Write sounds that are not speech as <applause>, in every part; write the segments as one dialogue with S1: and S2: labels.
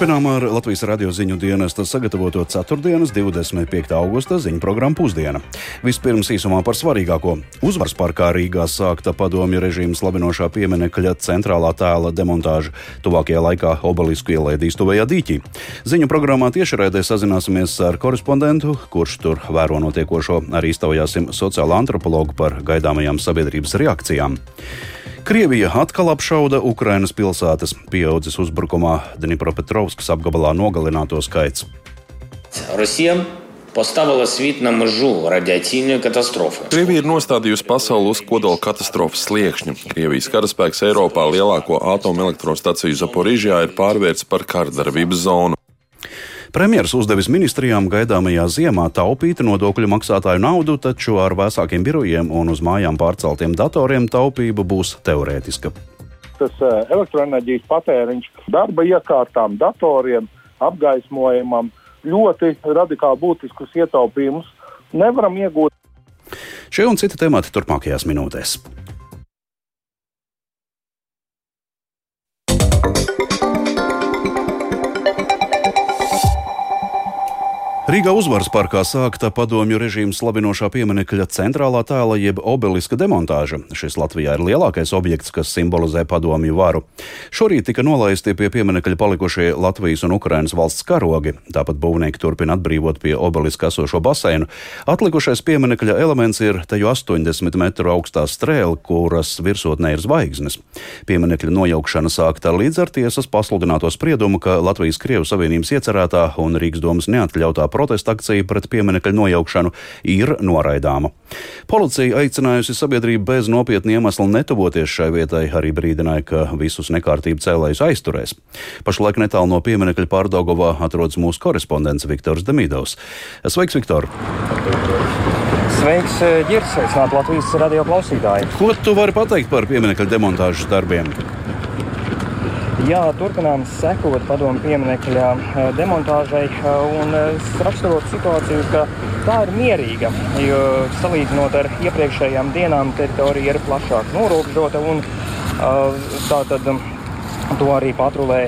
S1: Turpinām ar Latvijas radio ziņu dienesta sagatavoto 4. 25. augusta ziņu programmu pusdiena. Vispirms īsumā par svarīgāko. Uzvaras parkā Rīgā sākta padomju režīma slavinošā pieminekļa centrālā tēla demontāža. Tuvākajā laikā obelisku ielaidīs tuvējā dīķī. Ziņu programmā tiešraidē sazināsimies ar korespondentu, kurš tur vēro notiekošo. Arī iztaujāsim sociālo antropologu par gaidāmajām sabiedrības reakcijām. Krievija atkal apšauda Ukrainas pilsētas, pieaudzis uzbrukumā Dnipropetrovskas apgabalā nogalināto skaits.
S2: Росія поставила світ на межу радіаційної катастрофи.
S3: Krievija ir nostādījusi pasauli uz kodola katastrofas sliekšņa. Krievijas karaspēks Eiropā lielāko atomelektrostaciju Zaporīžā ir pārvērts par kārdarbības zonu.
S1: Premjeras uzdevis ministrijām gaidāmajā ziemā taupīt nodokļu maksātāju naudu, taču ar vēsākiem birojiem un uz mājām pārceltiem datoriem taupība būs teorētiska.
S4: Tas eh, elektroenerģijas patēriņš darba iekārtām, datoriem, apgaismojumam ļoti radikāli būtiskus ietaupījumus nevaram iegūt.
S1: Šie un citi temati turpmākajās minūtēs. Rīgā uzvaras parkā sākta padomju režīmu slavinošā pieminiekļa centrālā tēla jeb obeliska demontāža. Šis Latvijā ir lielākais objekts, kas simbolizē padomju varu. Šorīt tika nolaisti pie pieminiekļa palikušie Latvijas un Ukrainas valsts karogi. Tāpat būvnieki turpina atbrīvot pie obeliska esošo baseinu. Atlikušais pieminiekļa elements ir teju 80 metru augstā strēle, kuras virsotnē ir zvaigznes. Pieminiekļa nojaukšana sākta līdz ar tiesas pasludināto spriedumu, ka Latvijas Krievu Savienības iecerētā un Rīgas domas neatļautā protesta akcija pret pieminiekļa nojaukšanu ir noraidāma. Policija aicinājusi sabiedrību bez nopietna iemesla netuvoties šai vietai, arī brīdināja, ka visus nekārtību cēlējus aizturēs. Pašlaik netālu no pieminiekļa pārdaugovā atrodas mūsu korespondents Viktors Demidovs. Sveiks, Viktor!
S5: Sveiks, Girs! Sveicināt Latvijas radio klausītāji!
S1: Ko tu vari pateikt par pieminiekļa demontāžas darbiem?
S5: Jā, turpinām sekot padomu pieminiekļa demontāžai un raksturot situāciju, ka tā ir mierīga. Jo salīdzinot ar iepriekšējām dienām, teritorija ir plašāk norobežota un tā tad to arī patrulē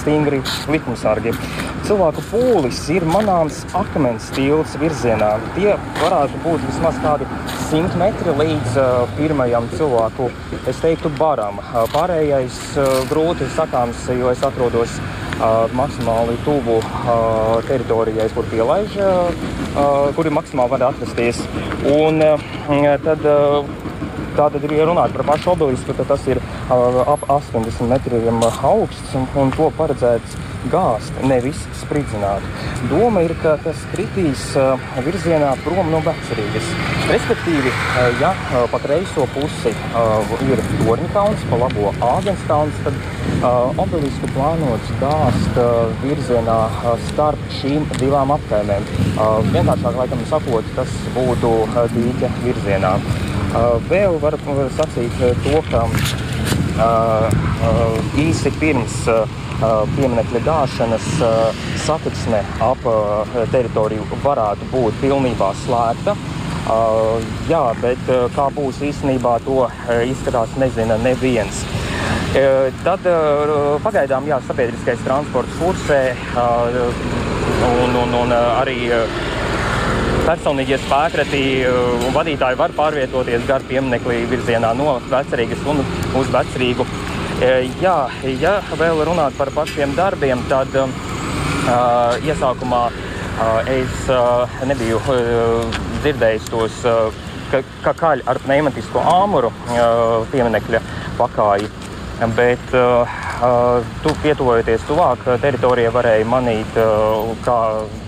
S5: stingri likumsargi. Cilvēku pūlis ir manāms akmens tilts virzienā. Tie varētu būt vismaz kādi 100 metri līdz uh, pirmajam cilvēku, es teiktu, baram. Uh, pārējais uh, grūti sakāms, jo es atrodos uh, maksimāli tuvu uh, teritorijai, kur pielaiž, uh, uh, kuri maksimāli var atrasties. Un uh, tad uh, Tātad, ja runājot par pašu obelisku, tad tas ir ap 80 metriem augsts un, un to paredzēts gāzt, nevis spridzināt. Doma ir, ka tas kritīs virzienā prom no vecrīgas. Respektīvi, ja pa kreiso pusi ir Torņkalns, pa labo Āgenskalns, tad obelisku plānots gāzt virzienā starp šīm divām apkaimēm. Vienkāršāk, laikam sakot, tas būtu dīķa virzienā. Vēl var, var sacīt to, ka īsi pirms uh, pieminiekļa gāšanas satiksme ap teritoriju varētu būt pilnībā slēgta. Uh, jā, bet uh, kā būs īstenībā, to uh, izskatās nezina neviens. Tad pagaidām jā, sabiedriskais transports kursē un, un, un arī personīgie spēkrati un vadītāji var pārvietoties gar pieminekli virzienā no Vecrīgas un uz Vecrīgu. Jā, ja vēl runāt par pašiem darbiem, tad uh, iesākumā uh, es uh, nebiju uh, dzirdējis tos, uh, ka, ka kaļ ar pneimatisko āmuru uh, pieminekļa pakāji. Bet, uh, tu pietuvojoties tuvāk teritorijai, varēja manīt, uh, kā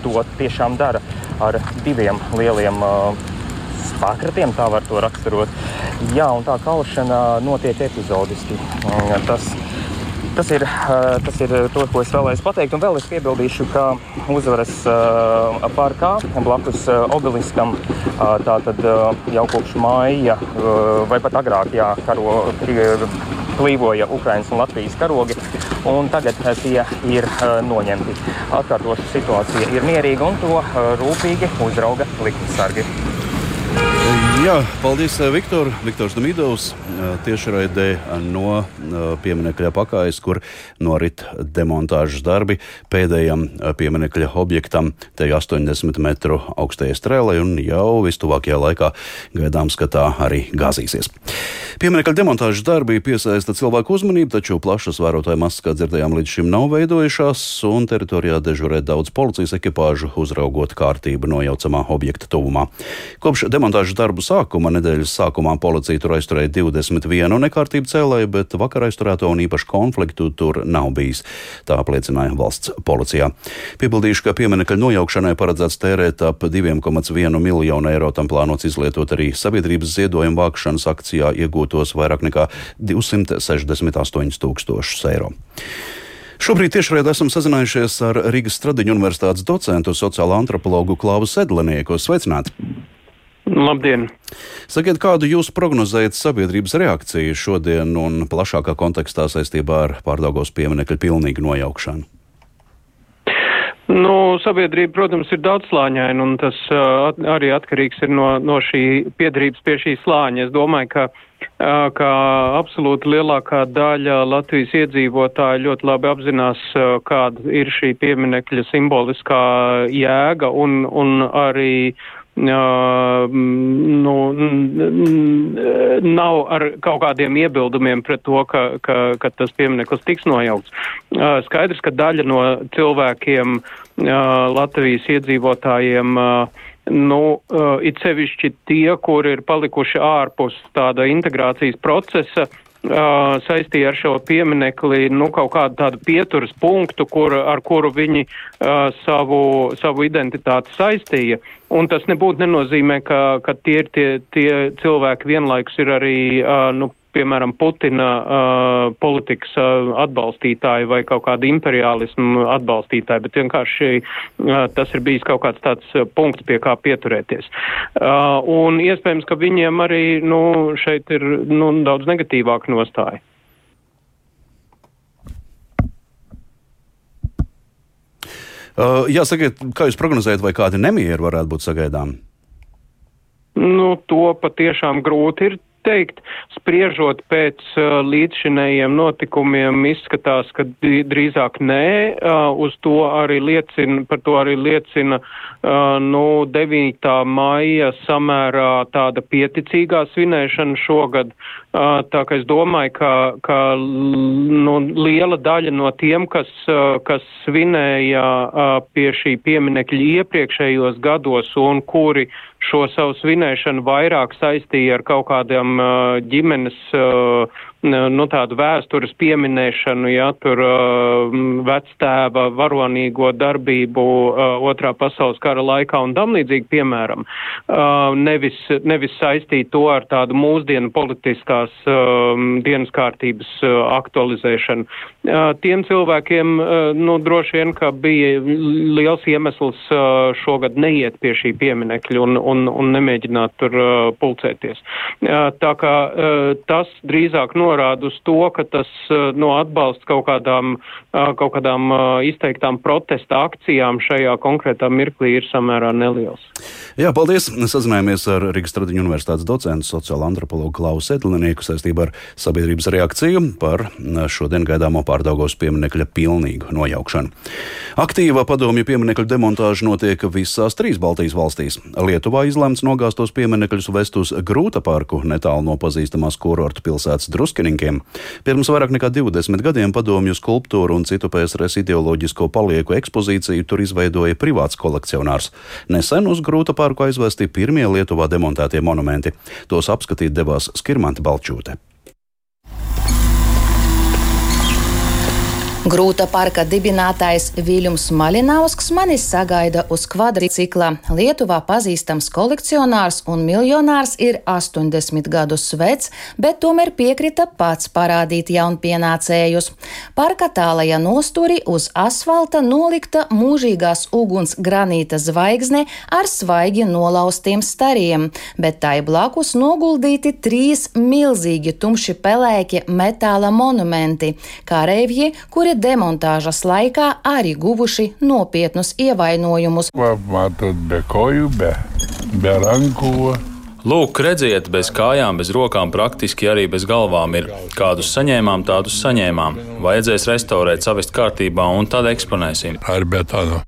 S5: to tiešām dara ar diviem lieliem uh, spēkratiem, tā var to raksturot. Jā, un tā kaušana notiek epizodiski. Tas, tas, ir, tas ir to, ko es vēlējos pateikt. Un vēl es piebildīšu, ka uzvaras uh, parkā blakus uh, obeliskam uh, tātad jau kopš māja vai pat agrāk jā, karo, klīvoja Ukraiņas un Latvijas karogi. Un tagad tie ir noņemti. Atkārtoša situācija ir mierīga un to rūpīgi uzrauga likumsargi.
S1: Jā, paldies, eh, Viktor. Viktors Damidovs eh, tiešraidē no eh, pieminekļa pakājas, kur norit demontāžas darbi pēdējam pieminekļa objektam, te 80 metru augstajai strēlai, un jau vistuvākajā laikā gaidāms, ka tā arī gāzīsies. Pieminekļa demontāžas darbi piesaista cilvēku uzmanību, taču plašas vērotāju masas, kā dzirdējām, līdz šim nav veidojušās, un teritorijā dežurē daudz policijas ekipāžu, uzraugot kārtību nojaucamā objekta tuvumā. Kopš demontāžas darbu sākuma nedēļas sākumā policija tur aizturēja 21 nekārtību cēlēju, bet vakar aizturēto un īpašu konfliktu tur nav bijis. Tā apliecināja valsts policijā. Piebildīšu, ka pieminekļa nojaukšanai paredzēts tērēt ap 2,1 miljonu eiro. Tam plānots izlietot arī sabiedrības ziedojumu vākšanas akcijā iegūtos vairāk nekā 268 tūkstošus eiro. Šobrīd tiešraidē esam sazinājušies ar Rīgas Stradiņu universitātes docentu sociālo antropologu Klāvu Sedlenieku. Sveicināti!
S6: Labdien!
S1: Sakiet, kādu jūs prognozējat sabiedrības reakciju šodien un plašākā kontekstā saistībā ar pārdaugos pieminekļu pilnīgu nojaukšanu?
S6: Nu, sabiedrība, protams, ir daudzslāņaina, un tas uh, arī atkarīgs ir no, no šī piedarības pie šī slāņa. Es domāju, ka, uh, ka absolūti lielākā daļa Latvijas iedzīvotāji ļoti labi apzinās, uh, kāda ir šī pieminekļa simboliskā jēga un, un arī uh, nu, nav ar kaut kādiem iebildumiem pret to, ka, ka, ka tas piemineklis tiks nojaukts. Skaidrs, ka daļa no cilvēkiem, Latvijas iedzīvotājiem, nu, it sevišķi tie, kur ir palikuši ārpus tāda integrācijas procesa, saistīja ar šo pieminekli nu, kaut kādu tādu pieturas punktu, kur, ar kuru viņi uh, savu, savu identitāti saistīja. Un tas nebūtu nenozīmē, ka, ka tie ir tie, tie cilvēki vienlaikus ir arī uh, nu, piemēram, Putina uh, politikas uh, atbalstītāji vai kaut kāda imperiālismu atbalstītāji, bet vienkārši uh, tas ir bijis kaut kāds tāds uh, punkts, pie kā pieturēties. Uh, un iespējams, ka viņiem arī nu, šeit ir nu, daudz negatīvāka nostāja.
S1: Uh, jāsaka, kā jūs prognozējat, vai kādi nemieri varētu būt sagaidām?
S6: Nu, to patiešām grūti ir teikt, spriežot pēc uh, līdzšinējiem notikumiem, izskatās, ka drīzāk nē, uh, uz to arī liecina, par to arī liecina, uh, nu, 9. maija samērā tāda pieticīgā svinēšana šogad. Tā kā es domāju, ka, ka nu, liela daļa no tiem, kas, kas svinēja pie šī pieminekļa iepriekšējos gados un kuri šo savu svinēšanu vairāk saistīja ar kaut kādiem uh, ģimenes uh, nu, tādu vēstures pieminēšanu, ja tur uh, vectēva varonīgo darbību uh, otrā pasaules kara laikā un tam līdzīgi, piemēram, uh, nevis, nevis saistīt to ar tādu mūsdienu politiskās uh, dienas kārtības uh, aktualizēšanu. Uh, tiem cilvēkiem, uh, nu, droši vien, ka bija liels iemesls uh, šogad neiet pie šī pieminekļa un, un, un nemēģināt tur uh, pulcēties. Uh, tā kā uh, tas drīzāk no norāda uz to, ka tas eh, no atbalsts kaut kādām, eh, kaut kādām eh, izteiktām protesta akcijām šajā konkrētā mirklī ir samērā neliels.
S1: Jā, paldies! Sazinājāmies ar Rīgas Tradiņu universitātes docentu sociālo antropologu Klausu Edlinieku saistībā ar sabiedrības reakciju par šodien gaidāmo pārdaugos pieminekļa pilnīgu nojaukšanu. Aktīva padomju pieminekļu demontāža notiek visās trīs Baltijas valstīs. Lietuvā izlemts nogāstos pieminekļus vest uz Grūta parku netālu no pazīstamās kurortu pilsētas Druski Druskininkiem. Pirms vairāk nekā 20 gadiem padomju skulptūru un citu PSRS ideoloģisko palieku ekspozīciju tur izveidoja privāts kolekcionārs. Nesen uz Grūta parku aizvesti pirmie Lietuvā demontētie monumenti. Tos apskatīt devās Skirmanta Balčūte.
S7: Grūta parka dibinātājs Viljums Malinausks mani sagaida uz kvadricikla. Lietuvā pazīstams kolekcionārs un miljonārs ir 80 gadus vecs, bet tomēr piekrita pats parādīt jaunpienācējus. Parka tālajā nosturi uz asfalta nolikta mūžīgās uguns granīta zvaigzne ar svaigi nolaustiem stariem, bet tai blakus noguldīti trīs milzīgi tumši pelēki metāla monumenti - kareivji, kuri kuri demontāžas laikā arī guvuši nopietnus ievainojumus.
S8: Be koju, be, be ranku. Lūk, redziet, bez kājām, bez rokām, praktiski arī bez galvām ir. Kādus saņēmām, tādus saņēmām. Vajadzēs restaurēt, savest kārtībā un tad eksponēsim.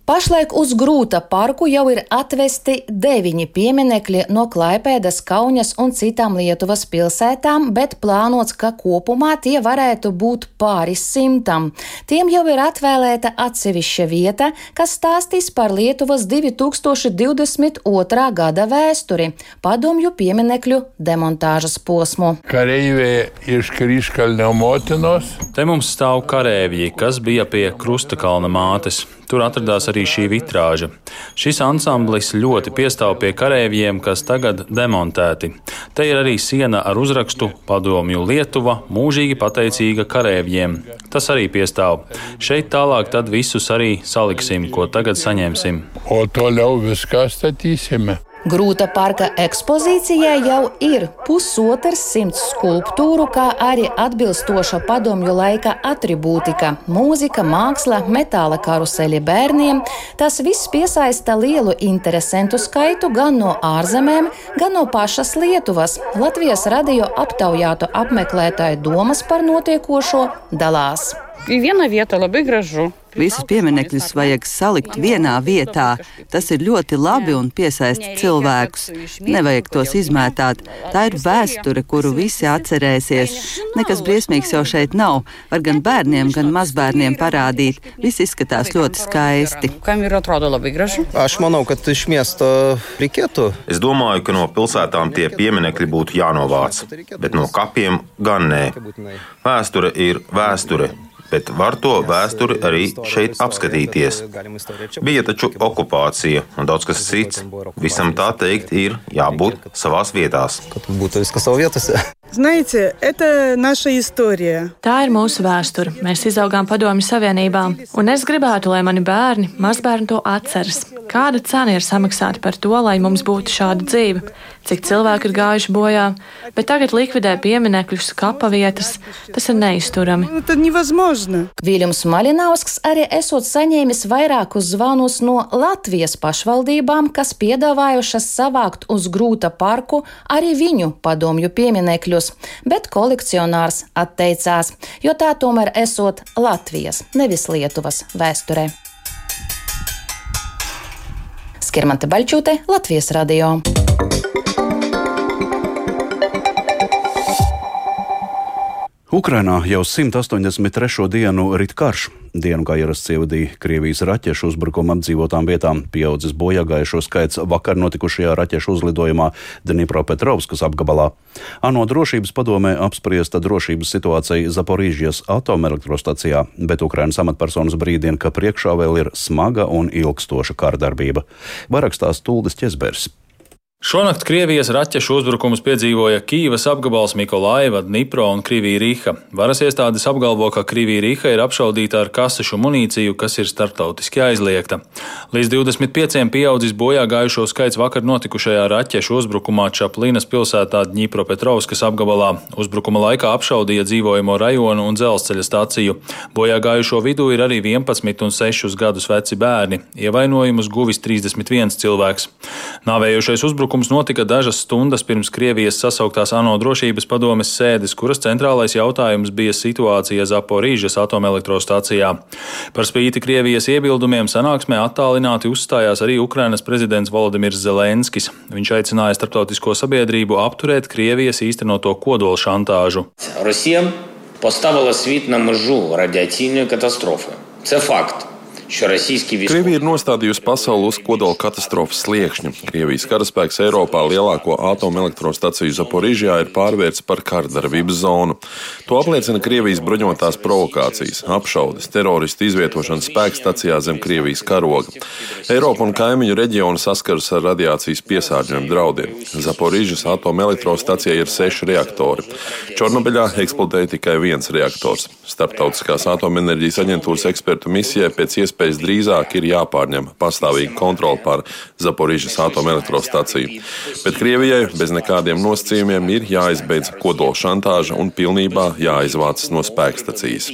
S7: Pašlaik uz grūta parku jau ir atvesti deviņi pieminekļi no Klaipēdas, Kaunas un citām Lietuvas pilsētām, bet plānots, ka kopumā tie varētu būt pāris simtam. Tiem jau ir atvēlēta atsevišķa vieta, kas stāstīs par Lietuvas 2022. gada vēsturi. Padomju padomju pieminekļu demontāžas posmu.
S9: Kareivie iš Kryškalnio motinos.
S8: Te mums stāv kareivji, kas bija pie Krustakalna mātes. Tur atradās arī šī vitrāža. Šis ansamblis ļoti piestāv pie kareivjiem, kas tagad demontēti. Te ir arī siena ar uzrakstu Padomju Lietuva mūžīgi pateicīga kareivjiem. Tas arī piestāv. Šeit tālāk tad visus arī saliksim, ko tagad saņemsim.
S9: O toliau viską statysime.
S7: Grūta parka ekspozīcijā jau ir pusotrs simts skulptūru, kā arī atbilstoša padomju laika atribūtika - mūzika, māksla, metāla karuseļi bērniem. Tas viss piesaista lielu interesantu skaitu gan no ārzemēm, gan no pašas Lietuvas. Latvijas radio aptaujātu apmeklētāju domas par notiekošo dalās.
S10: Viena vieta labai gražu.
S11: Visus pieminekļus vajag salikt vienā vietā. Tas ir ļoti labi un piesaista cilvēkus. Nevajag tos izmētāt. Tā ir vēsture, kuru visi atcerēsies. Nekas briesmīgs jau šeit nav. Var gan bērniem, gan mazbērniem parādīt. Viss izskatās ļoti skaisti.
S12: Es domāju, ka no pilsētām tie pieminekļi būtu jānovāc, bet no kapiem gan nē. Vēsture ir vēsture bet var to vēsturi arī šeit apskatīties. Bija taču okupācija un daudz kas cits. Visam tā teikt ir jābūt savās vietās. <laughs>
S10: Знаете, это наша история.
S13: Tā ir mūsu vēsture. Mēs izaugām Padomju Savienībā, un es gribētu, lai mani bērni, mazbērni to atceras. Kāda cena ir samaksāta par to, lai mums būtu šāda dzīve? Cik cilvēki ir gājuši bojā, bet tagad likvidē pieminekļus, kapa vietas. Tas ir neizturami.
S7: Viljams Malinausks arī esot saņēmis vairākus zvanus no Latvijas pašvaldībām, kas piedāvājušas savākt uz grūta parku arī viņu padomju pieminekļus, bet kolekcionārs atteicās, jo tā tomēr esot Latvijas, nevis Lietuvas vēsturē. Skirmante Baļķūte, Latvijas radio.
S1: Ukrainā jau 183. dienu rit karš. Dienu kā ierasts ievadīja Krievijas raķešu uzbrukumu apdzīvotām vietām, pieaudzis bojāgājušo skaits vakar notikušajā raķešu uzlidojumā Dnipropetrovskas apgabalā. ANO drošības padomē apspriesta drošības situācija Zaporīžijas atomelektrostacijā, bet Ukrainas amatpersonas brīdina, ka priekšā vēl ir smaga un ilgstoša kārdarbība. Varakstās Tuldes ķezbers.
S8: Šonakt Krievijas raķešu uzbrukumus piedzīvoja Kīvas apgabals Mikolaiva, Dnipro un Krivija Riha. Varas iestādes apgalvo, ka Krivija Riha ir apšaudīta ar kasešu munīciju, kas ir startautiski aizliegta. Līdz 25 pieaudzis bojā gājušo skaits vakar notikušajā raķešu uzbrukumā Čaplinas pilsētā Dņipropetrovskas apgabalā. Uzbrukuma laikā apšaudīja dzīvojamo rajonu un dzelzceļa staciju. Bojā gājušo vidū ir arī 11 un 6 gadus veci bērni. Ievainojumus guvis 31 cilvēks. Nāvējošais uzbrukums Uzbrukums notika dažas stundas pirms Krievijas sasauktās ANO drošības padomes sēdes, kuras centrālais jautājums bija situācija Zaporīžas atomelektrostacijā. Par spīti Krievijas iebildumiem sanāksmē attālināti uzstājās arī Ukrainas prezidents Volodimirs Zelenskis. Viņš aicināja starptautisko sabiedrību apturēt Krievijas īstenoto kodola šantāžu.
S2: Росія поставила світ на межу радіаційної катастрофи. Це факт.
S3: Krievija ir nostādījusi pasauli uz kodola katastrofas sliekšņa. Krievijas karaspēks Eiropā lielāko atomelektrostaciju Zaporīžijā ir pārvērts par kārdarbības zonu. To apliecina Krievijas bruņotās provokācijas, apšaudes, teroristu izvietošanas spēkstacijā zem Krievijas karoga. Eiropa un kaimiņu reģioni saskaras ar radiācijas piesārņojumu draudiem. Zaporīžas atomelektrostacijā ir seši reaktori. Čornobiļā eksplodēja tikai viens reaktors. Starptautiskās atomenerģijas aģentūras ekspertu misijai pēc iespējas iespējas drīzāk ir jāpārņem pastāvīga kontrole pār Zaporīžas atomelektrostaciju. Bet Krievijai bez nekādiem nosacījumiem ir jāizbeidz kodola šantāža un pilnībā jāizvācas no spēkstacijas.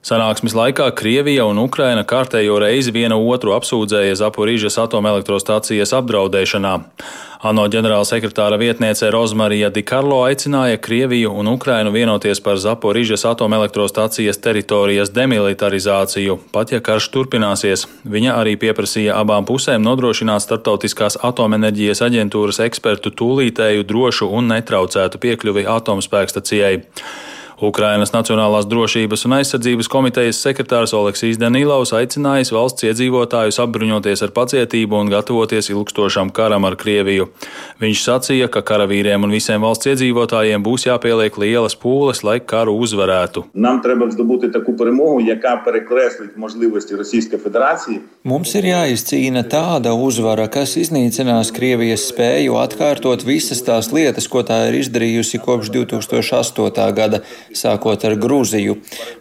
S8: Sanāksmes laikā Krievija un Ukraina kārtējo reizi viena otru apsūdzēja Zaporīžas atomelektrostacijas apdraudēšanā. ANO ģenerālsekretāra vietniece Rozmarija Dikarlo aicināja Krieviju un Ukrainu vienoties par Zaporīžas atomelektrostacijas teritorijas demilitarizāciju, pat ja karš turpināsies. Viņa arī pieprasīja abām pusēm nodrošināt Startautiskās atomenerģijas aģentūras ekspertu tūlītēju drošu un netraucētu piekļuvi atomspēkstacijai. Ukrainas Nacionālās drošības un aizsardzības komitejas sekretārs Oleksijas Danilovs aicinājis valsts iedzīvotājus apbruņoties ar pacietību un gatavoties ilgstošam karam ar Krieviju. Viņš sacīja, ka karavīriem un visiem valsts iedzīvotājiem būs jāpieliek lielas pūles, lai karu uzvarētu.
S14: Mums ir jāizcīna tāda uzvara, kas iznīcinās Krievijas spēju atkārtot visas tās lietas, ko tā ir izdarījusi kopš 2008. gada sākot ar Grūziju.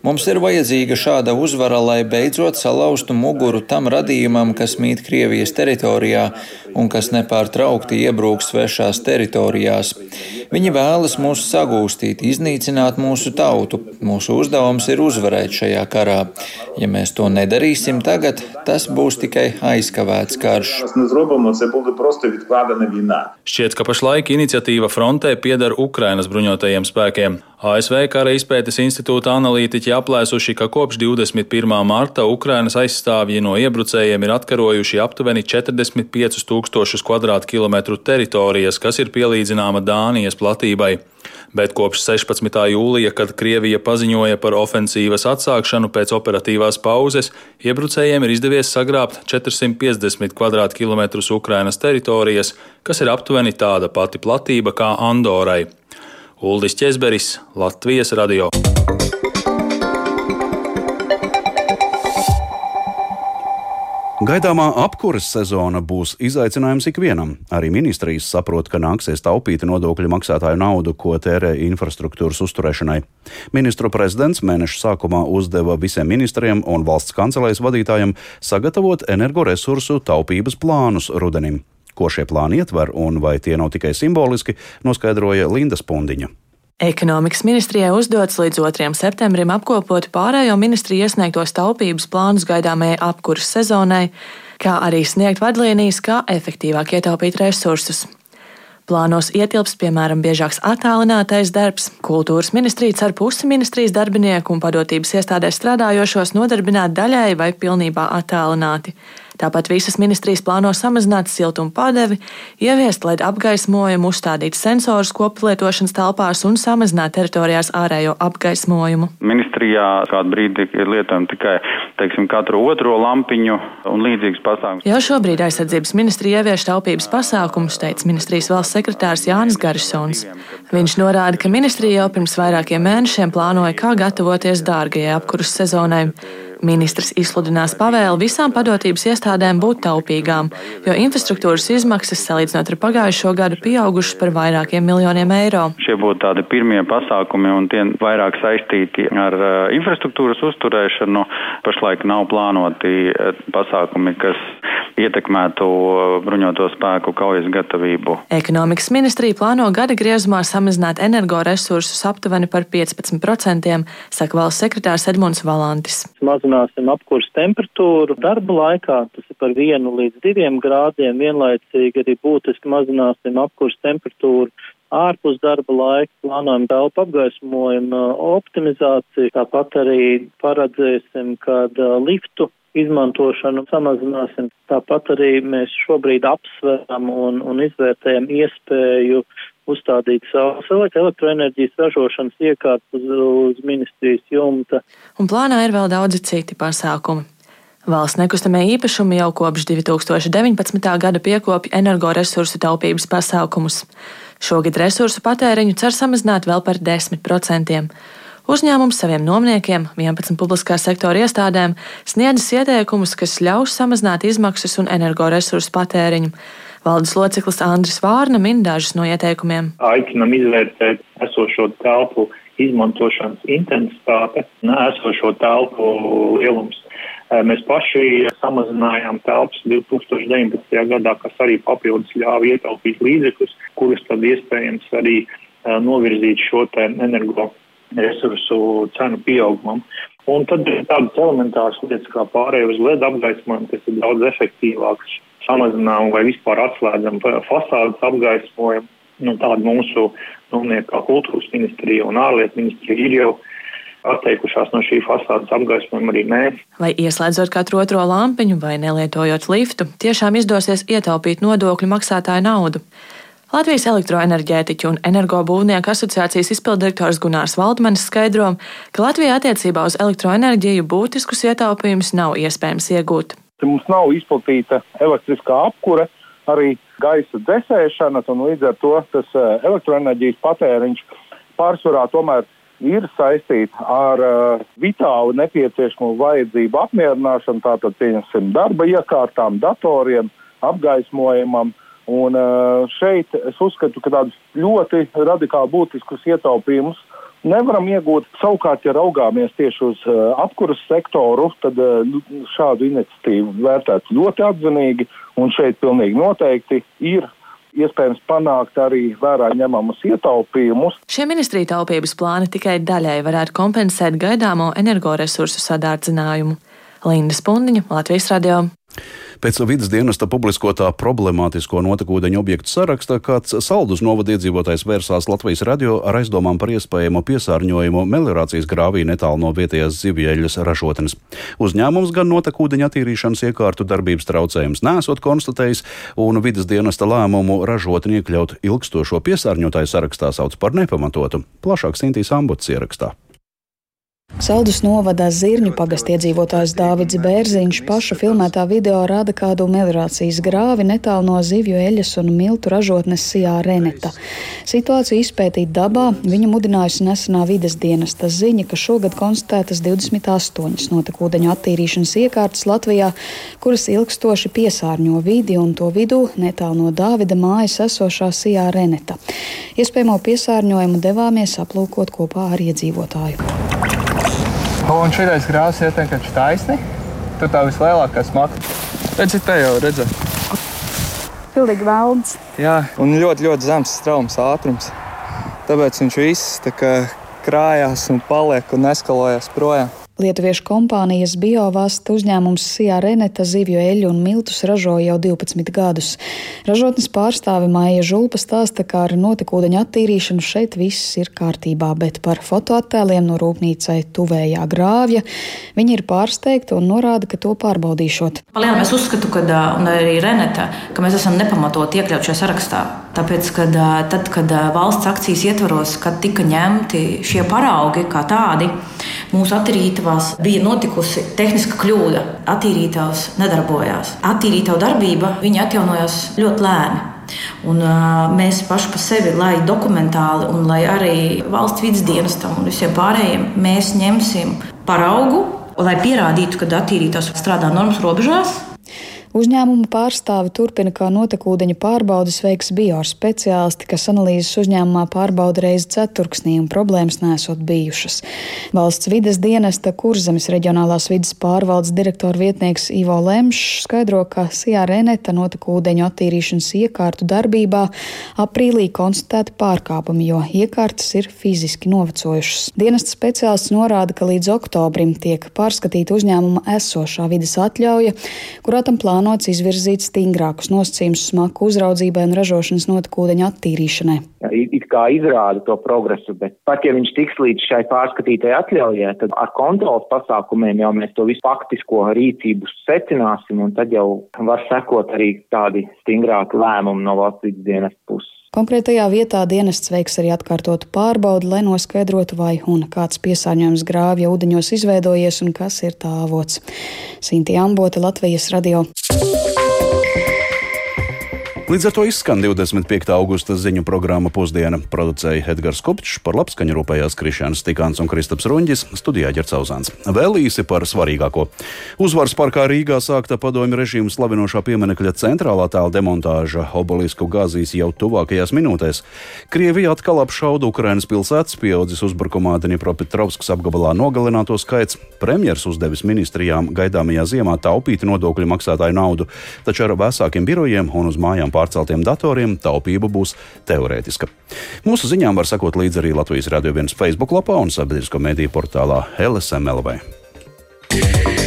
S14: Mums ir vajadzīga šāda uzvara, lai beidzot salauztu muguru tam radījumam, kas mīt Krievijas teritorijā un kas nepārtraukti iebrūk svešās teritorijās. Viņi vēlas mūs sagūstīt, iznīcināt mūsu tautu. Mūsu uzdevums ir uzvarēt šajā karā. Ja mēs to nedarīsim tagad, tas būs tikai aizkavēts karš.
S8: Šķiet, ka pašlaik iniciatīva frontē pieder Ukrainas bruņotajiem spēkiem. ASV Kara izpētes institūta analītiķi aplēsuši, ka kopš 21. marta Ukrainas aizstāvji no iebrucējiem ir atkarojuši aptuveni 45 tūkstošus kvadrātkilometru teritorijas, kas ir pielīdzināma Dānijas platībai. Bet kopš 16. jūlija, kad Krievija paziņoja par ofensīvas atsākšanu pēc operatīvās pauzes, iebrucējiem ir izdevies sagrābt 450 km2 Ukrainas teritorijas, kas ir aptuveni tāda pati platība kā Andorai. Uldis Česberis, Latvijas radio.
S1: Gaidāmā apkuras sezona būs izaicinājums ikvienam. Arī ministrijas saprot, ka nāksies taupīt nodokļu maksātāju naudu, ko tērē infrastruktūras uzturēšanai. Ministru prezidents mēneša sākumā uzdeva visiem ministriem un valsts kancelēs vadītājiem sagatavot energoresursu taupības plānus rudenim. Ko šie plāni ietver un vai tie nav tikai simboliski, noskaidroja Linda Spundiņa.
S13: Ekonomikas ministrijai uzdots līdz 2. septembrim apkopot pārējo ministriju iesniegtos taupības plānus gaidāmajai apkuras sezonai, kā arī sniegt vadlīnijas, kā efektīvāk ietaupīt resursus. Plānos ietilps, piemēram, biežāks attālinātais darbs, kultūras ministrija ar pusi ministrijas darbinieku un padotības iestādēs strādājošos nodarbināt daļēji vai pilnībā attālināti. Tāpat visas ministrijas plāno samazināt siltumu padevi, ieviest LED apgaismojumu, uzstādīt sensorus koplietošanas telpās un samazināt teritorijās ārējo apgaismojumu.
S15: Ministrijā kādu brīdi ir lietojama tikai teiksim, katru otro lampiņu un līdzīgas pasākumus.
S13: Jau šobrīd aizsardzības ministrija ievieš taupības pasākumus, teica ministrijas valsts sekretārs Jānis Garisons. Viņš norāda, ka ministrija jau pirms vairākiem mēnešiem plānoja, kā gatavoties dārgajai apkurses sezonai. Ministrs izsludinās pavēli visām padotības iestādēm būt taupīgām, jo infrastruktūras izmaksas salīdzinot ar pagājušo gadu pieaugušas par vairākiem miljoniem eiro.
S15: Šie būtu tādi pirmie pasākumi un tie vairāk saistīti ar uh, infrastruktūras uzturēšanu. Pašlaik nav plānoti uh, pasākumi, kas ietekmētu bruņoto spēku kaujas gatavību.
S13: Ekonomikas ministrija plāno gada griezumā samazināt energoresursus aptuveni par 15%, saka valsts sekretārs Edmunds Valantis.
S16: Mazināsim apkurs temperatūru darba laikā, tas ir par vienu līdz diviem grādiem, vienlaicīgi arī būtiski mazināsim apkurs temperatūru ārpus darba laika, plānojam telpu apgaismojumu optimizāciju, tāpat arī paredzēsim, kad liftu izmantošanu samazināsim. Tāpat arī mēs šobrīd apsveram un, un izvērtējam iespēju uzstādīt savas elektroenerģijas ražošanas iekārtas uz, uz ministrijas jumta.
S13: Un plānā ir vēl daudzi citi pasākumi. Valsts nekustamie īpašumi jau kopš 2019. gada piekopja energoresursu taupības pasākumus. Šogad resursu patēriņu cer samazināt vēl par 10%. Uzņēmums saviem nomniekiem, 11 publiskā sektora iestādēm, sniedzis ieteikumus, kas ļaus samazināt izmaksas un energoresursu patēriņu. Valdes loceklis Andris Vārna min dažus no ieteikumiem.
S17: Aicinam izvērtēt esošo telpu izmantošanas intensitāte, esošo telpu lielums. Mēs paši samazinājām telpas 2019. gadā, kas arī papildus ļāva ietaupīt līdzekļus, kurus tad iespējams arī novirzīt šo energo resursu cenu pieaugumam. Un tad ir tādas elementāras lietas kā pārējai uz LED apgaismojumu, kas ir daudz efektīvāks. Samazinām vai vispār atslēdzam fasādes apgaismojumu. Nu, tāda mūsu domnieka kā kultūras ministrija un ārlietu ministrija ir jau atteikušās no šī fasādes apgaismojuma arī mēs.
S13: Vai ieslēdzot katru otro lampiņu vai nelietojot liftu, tiešām izdosies ietaupīt nodokļu maksātāju naudu. Latvijas elektroenerģētiķu un energobūvnieku asociācijas izpildirektors Gunārs Valdmanis skaidro, ka Latvijā attiecībā uz elektroenerģiju būtiskus ietaupījumus nav iespējams iegūt.
S4: Mums nav izplatīta elektriskā apkure, arī gaisa dzēsēšana, un līdz ar to tas eh, elektroenerģijas patēriņš pārsvarā tomēr ir saistīts ar uh, vitālu nepieciešamo vajadzību apmierināšanu, tātad, pieņemsim, darba iekārtām, datoriem, apgaismojumam, uh, Un šeit es uzskatu, ka tādus ļoti radikāli būtiskus ietaupījumus nevaram iegūt. Savukārt, ja raugāmies tieši uz apkuras sektoru, tad nu, šādu iniciatīvu vērtētu ļoti atzinīgi, un šeit pilnīgi noteikti ir iespējams panākt arī vērā ņemamus ietaupījumus.
S13: Šie ministrija taupības plāni tikai daļai varētu kompensēt gaidāmo energoresursu sadārdzinājumu. Linda Spundiņa, Latvijas radio.
S1: Pēc vidas dienesta publiskotā problemātisko notekūdeņu objektu saraksta kāds saldus novada iedzīvotājs vērsās Latvijas radio ar aizdomām par iespējamo piesārņojumu meliorācijas grāvī netālu no vietējās zivjeļas ražotnes. Uzņēmums gan notekūdeņa attīrīšanas iekārtu darbības traucējums nesot konstatējis, un vidas dienesta lēmumu ražotni iekļaut ilgstošo piesārņotāju sarakstā sauc par nepamatotu. Plašāk Sintīs Ambots ierakstā.
S18: Saldus novada Zirņu pagast iedzīvotājs Dāvids Bērziņš paša filmētā video rāda kādu meliorācijas grāvi netālu no zivju eļas un miltu ražotnes Sijā Reneta. Situāciju izpētīt dabā viņu mudinājusi nesenā vides dienesta ziņa, ka šogad konstatētas 28 notekūdeņu attīrīšanas iekārtas Latvijā, kuras ilgstoši piesārņo vidi un to vidū netālu no Dāvida mājas esošā Sijā Reneta. Iespējamo piesārņojumu devāmies aplūkot kopā ar iedzīvotāju.
S19: Un šī grāmata ir vienkārši taisni. Tur tā vislielākā smaka. Redziet, te jau redzat.
S18: Pilnīgi velns.
S19: Jā, un ļoti, ļoti zems straumes ātrums. Tāpēc viņš viss tā krājās un paliek un eskalējās projām.
S18: Lietuviešu kompānijas biovāsta uzņēmums Sijā Reneta zivju eļu un miltus ražo jau 12 gadus. Ražotnes pārstāve Māja Žulpa stāsta, ka ar notekūdeņu attīrīšanu šeit viss ir kārtībā, bet par fotoattēliem no rūpnīcai tuvējā grāvja viņi ir pārsteigti un norāda, ka to pārbaudīšot.
S20: Palielam es uzskatu, ka, un arī Reneta, ka mēs esam nepamatot iekļaut šajā sarakstā. Tāpēc, kad, tad, kad valsts akcijas ietvaros, kad tika ņemti šie paraugi kā tādi, mūsu attīrītavās bija notikusi tehniska kļūda. Attīrītavas nedarbojās. Attīrītava darbība atjaunojās ļoti lēni. Un, uh, mēs paši par sevi, lai dokumentāli, un lai arī valsts vidas dienestam un visiem pārējiem, mēs ņemsim paraugu, lai pierādītu, ka attīrītājs strādā normas robežās,
S18: Uzņēmuma pārstāve turpina, kā notekūdeņa pārbaudas veiks biospeciālisti, kas analīzes uzņēmumā pārbauda reizi ceturksnī un problēmas nesot bijušas. Valsts vides dienesta Kurzemes reģionālās vidas pārvaldes direktora vietnieks Ivo Lemšs skaidro, ka Sijā Reneta notekūdeņu attīrīšanas iekārtu darbībā aprīlī konstatēti pārkāpumi, jo iekārtas ir fiziski novecojušas. Dienesta speciālists norāda, ka līdz oktobrim tiek pārskatīta uzņēmuma esošā vidas atļauja, kurā tam plāno plānots izvirzīt stingrākus nosacījumus smaku uzraudzībai un ražošanas notekūdeņu attīrīšanai.
S21: It kā izrāda to progresu, bet pat ja viņš tiks līdz šai pārskatītai atļaujai, tad ar kontrolas pasākumiem jau mēs to visu faktisko rīcību secināsim, un tad jau var sekot arī tādi stingrāki lēmumi no valsts vidas dienas puses.
S18: Konkrētajā vietā dienests veiks arī atkārtotu pārbaudi, lai noskaidrotu, vai un kāds piesārņojums grāvja ūdeņos izveidojies un kas ir tā avots. Sinti Ambota, Latvijas radio.
S1: Līdz ar to izskan 25. augusta ziņu programma Pusdiena. Producēja Edgars Kopčs, par labskaņu rūpējās Krišāns Tikāns un Kristaps Runģis, studijā Ģercauzāns. Vēl īsi par svarīgāko. Uzvaras parkā Rīgā sākta padomju režīmu slavinošā pieminekļa centrālā tēla demontāža obelisku gāzīs jau tuvākajās minūtēs. Krievija atkal apšauda Ukrainas pilsētas, pieaudzis uzbrukumā Dņipropetrovskas apgabalā nogalināto skaits. Premjers uzdevis ministrijām gaidāmajā ziemā taupīt nodokļu maksātāju naudu, taču ar vēsākiem birojiem un uz mājām pārceltiem datoriem taupība būs teorētiska. Mūsu ziņām var sekot līdzi arī Latvijas Rādio 1 Facebook lapā un sabiedrisko mediju portālā LSMLV. Yeah.